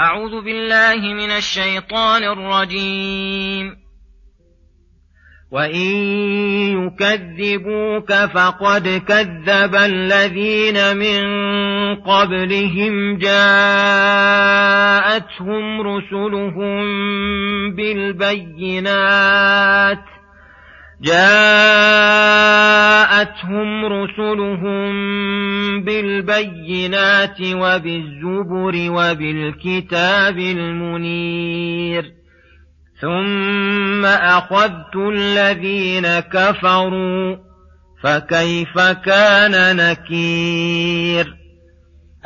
أعوذ بالله من الشيطان الرجيم. وإن يكذبوك فقد كذب الذين من قبلهم جاءتهم رسلهم بالبينات. جاءتهم رسلهم بالبينات وبالزبر وبالكتاب المنير. ثم أخذت الذين كفروا فكيف كان نكير؟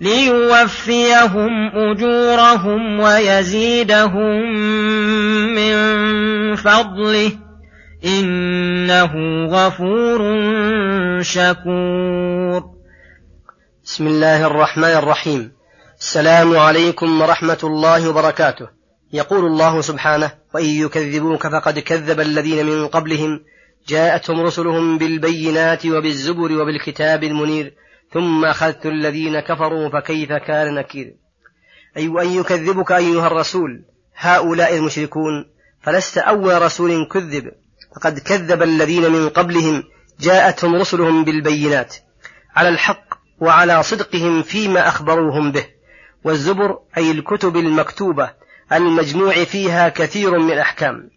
ليوفيهم أجورهم ويزيدهم من فضله إنه غفور شكور. بسم الله الرحمن الرحيم. السلام عليكم ورحمة الله وبركاته. يقول الله سبحانه وإن يكذبوك فقد كذب الذين من قبلهم. جاءتهم رسلهم بالبينات وبالزبر وبالكتاب المنير. ثم أخذت الذين كفروا فكيف كان نكير؟ أي وأن يكذبك أيها الرسول هؤلاء المشركون فلست أول رسول كذب فقد كذب الذين من قبلهم جاءتهم رسلهم بالبينات على الحق وعلى صدقهم فيما أخبروهم به والزبر أي الكتب المكتوبة المجموع فيها كثير من الأحكام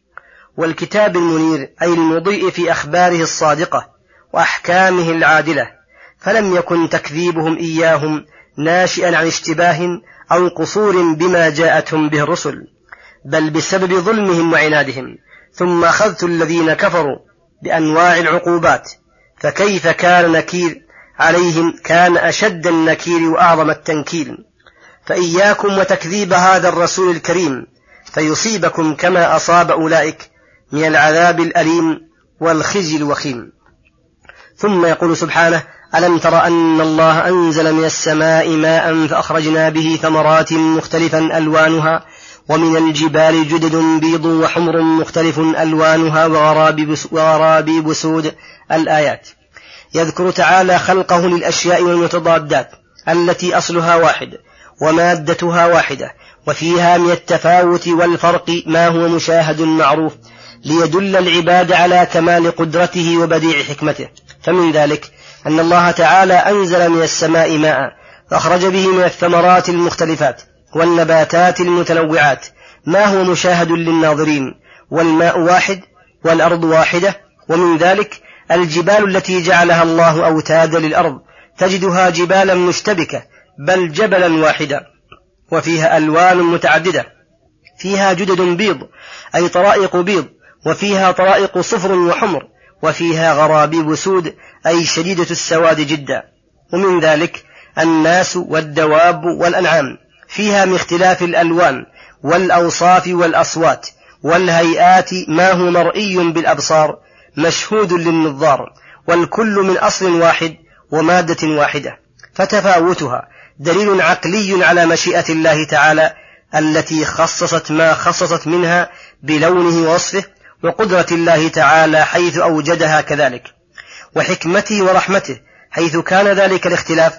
والكتاب المنير أي المضيء في أخباره الصادقة وأحكامه العادلة. فلم يكن تكذيبهم إياهم ناشئا عن اشتباه أو قصور بما جاءتهم به الرسل بل بسبب ظلمهم وعنادهم. ثم أخذت الذين كفروا بأنواع العقوبات فكيف كان نكير عليهم؟ كان أشد النكير وأعظم التنكيل. فإياكم وتكذيب هذا الرسول الكريم فيصيبكم كما أصاب أولئك من العذاب الأليم والخزي الوخيم. ثم يقول سبحانه ألم تر أن الله أنزل من السماء ماء فأخرجنا به ثمرات مختلفا ألوانها ومن الجبال جدد بيض وحمر مختلف ألوانها وغرابيب سود الآيات. يذكر تعالى خلقه للأشياء والمتضادات التي أصلها واحد ومادتها واحدة وفيها من التفاوت والفرق ما هو مشاهد معروف ليدل العباد على كمال قدرته وبديع حكمته. فمن ذلك أن الله تعالى أنزل من السماء ماء فأخرج به من الثمرات المختلفات والنباتات المتنوعات. ما هو مشاهد للناظرين؟ والماء واحد والأرض واحدة ومن ذلك الجبال التي جعلها الله أوتادا للأرض. تجدها جبالا مشتبكة بل جبلا واحدا وفيها ألوان متعددة. فيها جدد بيض أي طرائق بيض وفيها طرائق صفر وحمر. وفيها غرابيب سود أي شديدة السواد جدا. ومن ذلك الناس والدواب والأنعام. فيها من اختلاف الألوان والأوصاف والأصوات. والهيئات ما هو مرئي بالأبصار مشهود للنظار. والكل من أصل واحد ومادة واحدة. فتفاوتها دليل عقلي على مشيئة الله تعالى التي خصصت ما خصصت منها بلونه ووصفه وقدرة الله تعالى حيث أوجدها كذلك وحكمته ورحمته حيث كان ذلك الاختلاف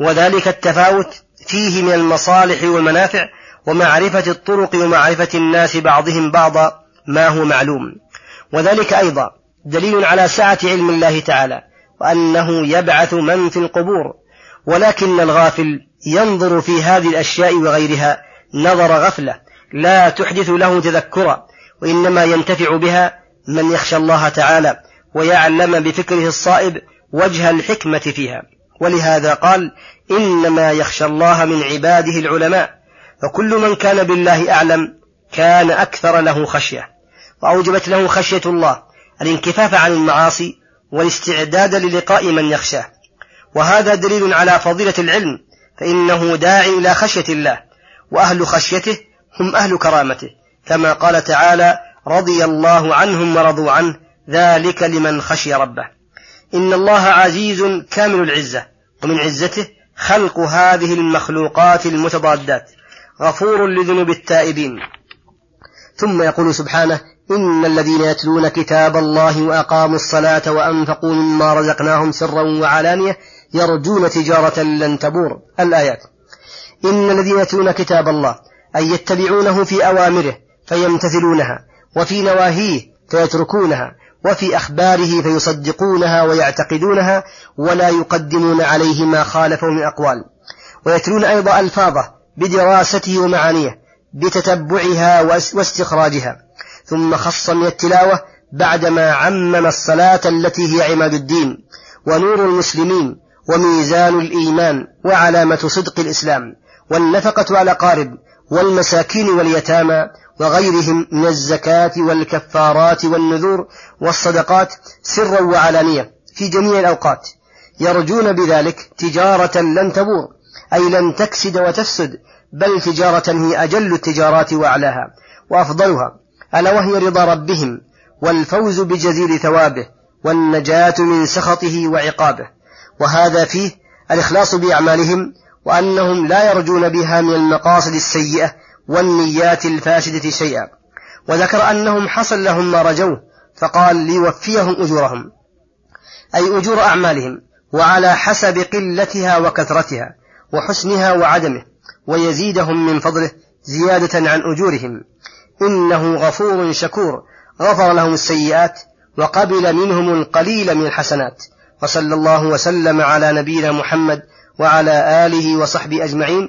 وذلك التفاوت فيه من المصالح والمنافع ومعرفة الطرق ومعرفة الناس بعضهم بعضا ما هو معلوم. وذلك أيضا دليل على سعة علم الله تعالى وأنه يبعث من في القبور ولكن الغافل ينظر في هذه الأشياء وغيرها نظر غفلة لا تحدث له تذكرا. وإنما ينتفع بها من يخشى الله تعالى ويعلم بفكره الصائب وجه الحكمة فيها. ولهذا قال إنما يخشى الله من عباده العلماء فكل من كان بالله أعلم كان أكثر له خشية وأوجبت له خشية الله الانكفاف عن المعاصي والاستعداد للقاء من يخشاه. وهذا دليل على فضيلة العلم فإنه داع إلى خشية الله وأهل خشيته هم أهل كرامته. كما قال تعالى رضي الله عنهم ورضوا عنه ذلك لمن خشي ربه. إن الله عزيز كامل العزة ومن عزته خلق هذه المخلوقات المتضادات غفور لذنوب التائبين. ثم يقول سبحانه إن الذين يتلون كتاب الله وأقاموا الصلاة وأنفقوا مما رزقناهم سرا وعلانية يرجون تجارة لن تبور. الآيات إن الذين يتلون كتاب الله أي يتبعونه في أوامره فيمتثلونها وفي نواهيه فيتركونها وفي أخباره فيصدقونها ويعتقدونها ولا يقدمون عليه ما خالفه من أقوال. ويتلون أيضا ألفاظه بدراسته ومعانيه بتتبعها واستخراجها. ثم خص من التلاوة بعدما عمم الصلاة التي هي عماد الدين ونور المسلمين وميزان الإيمان وعلامة صدق الإسلام والنفقة على قارب والمساكين واليتامى وغيرهم من الزكاة والكفارات والنذور والصدقات سرا وعلانية في جميع الأوقات. يرجون بذلك تجارة لن تبور أي لن تكسد وتفسد بل تجارة هي أجل التجارات وأعلاها وأفضلها ألا وهي رضا ربهم والفوز بجزيل ثوابه والنجاة من سخطه وعقابه. وهذا فيه الإخلاص بأعمالهم وأنهم لا يرجون بها من المقاصد السيئة والنيات الفاسدة شيئا. وذكر أنهم حصل لهم ما رجوه فقال ليوفيهم أجورهم. أي أجور أعمالهم وعلى حسب قلتها وكثرتها وحسنها وعدمه ويزيدهم من فضله زيادة عن أجورهم. إنه غفور شكور غفر لهم السيئات وقبل منهم القليل من الحسنات. وصلى الله وسلم على نبينا محمد وعلى آله وصحبه أجمعين.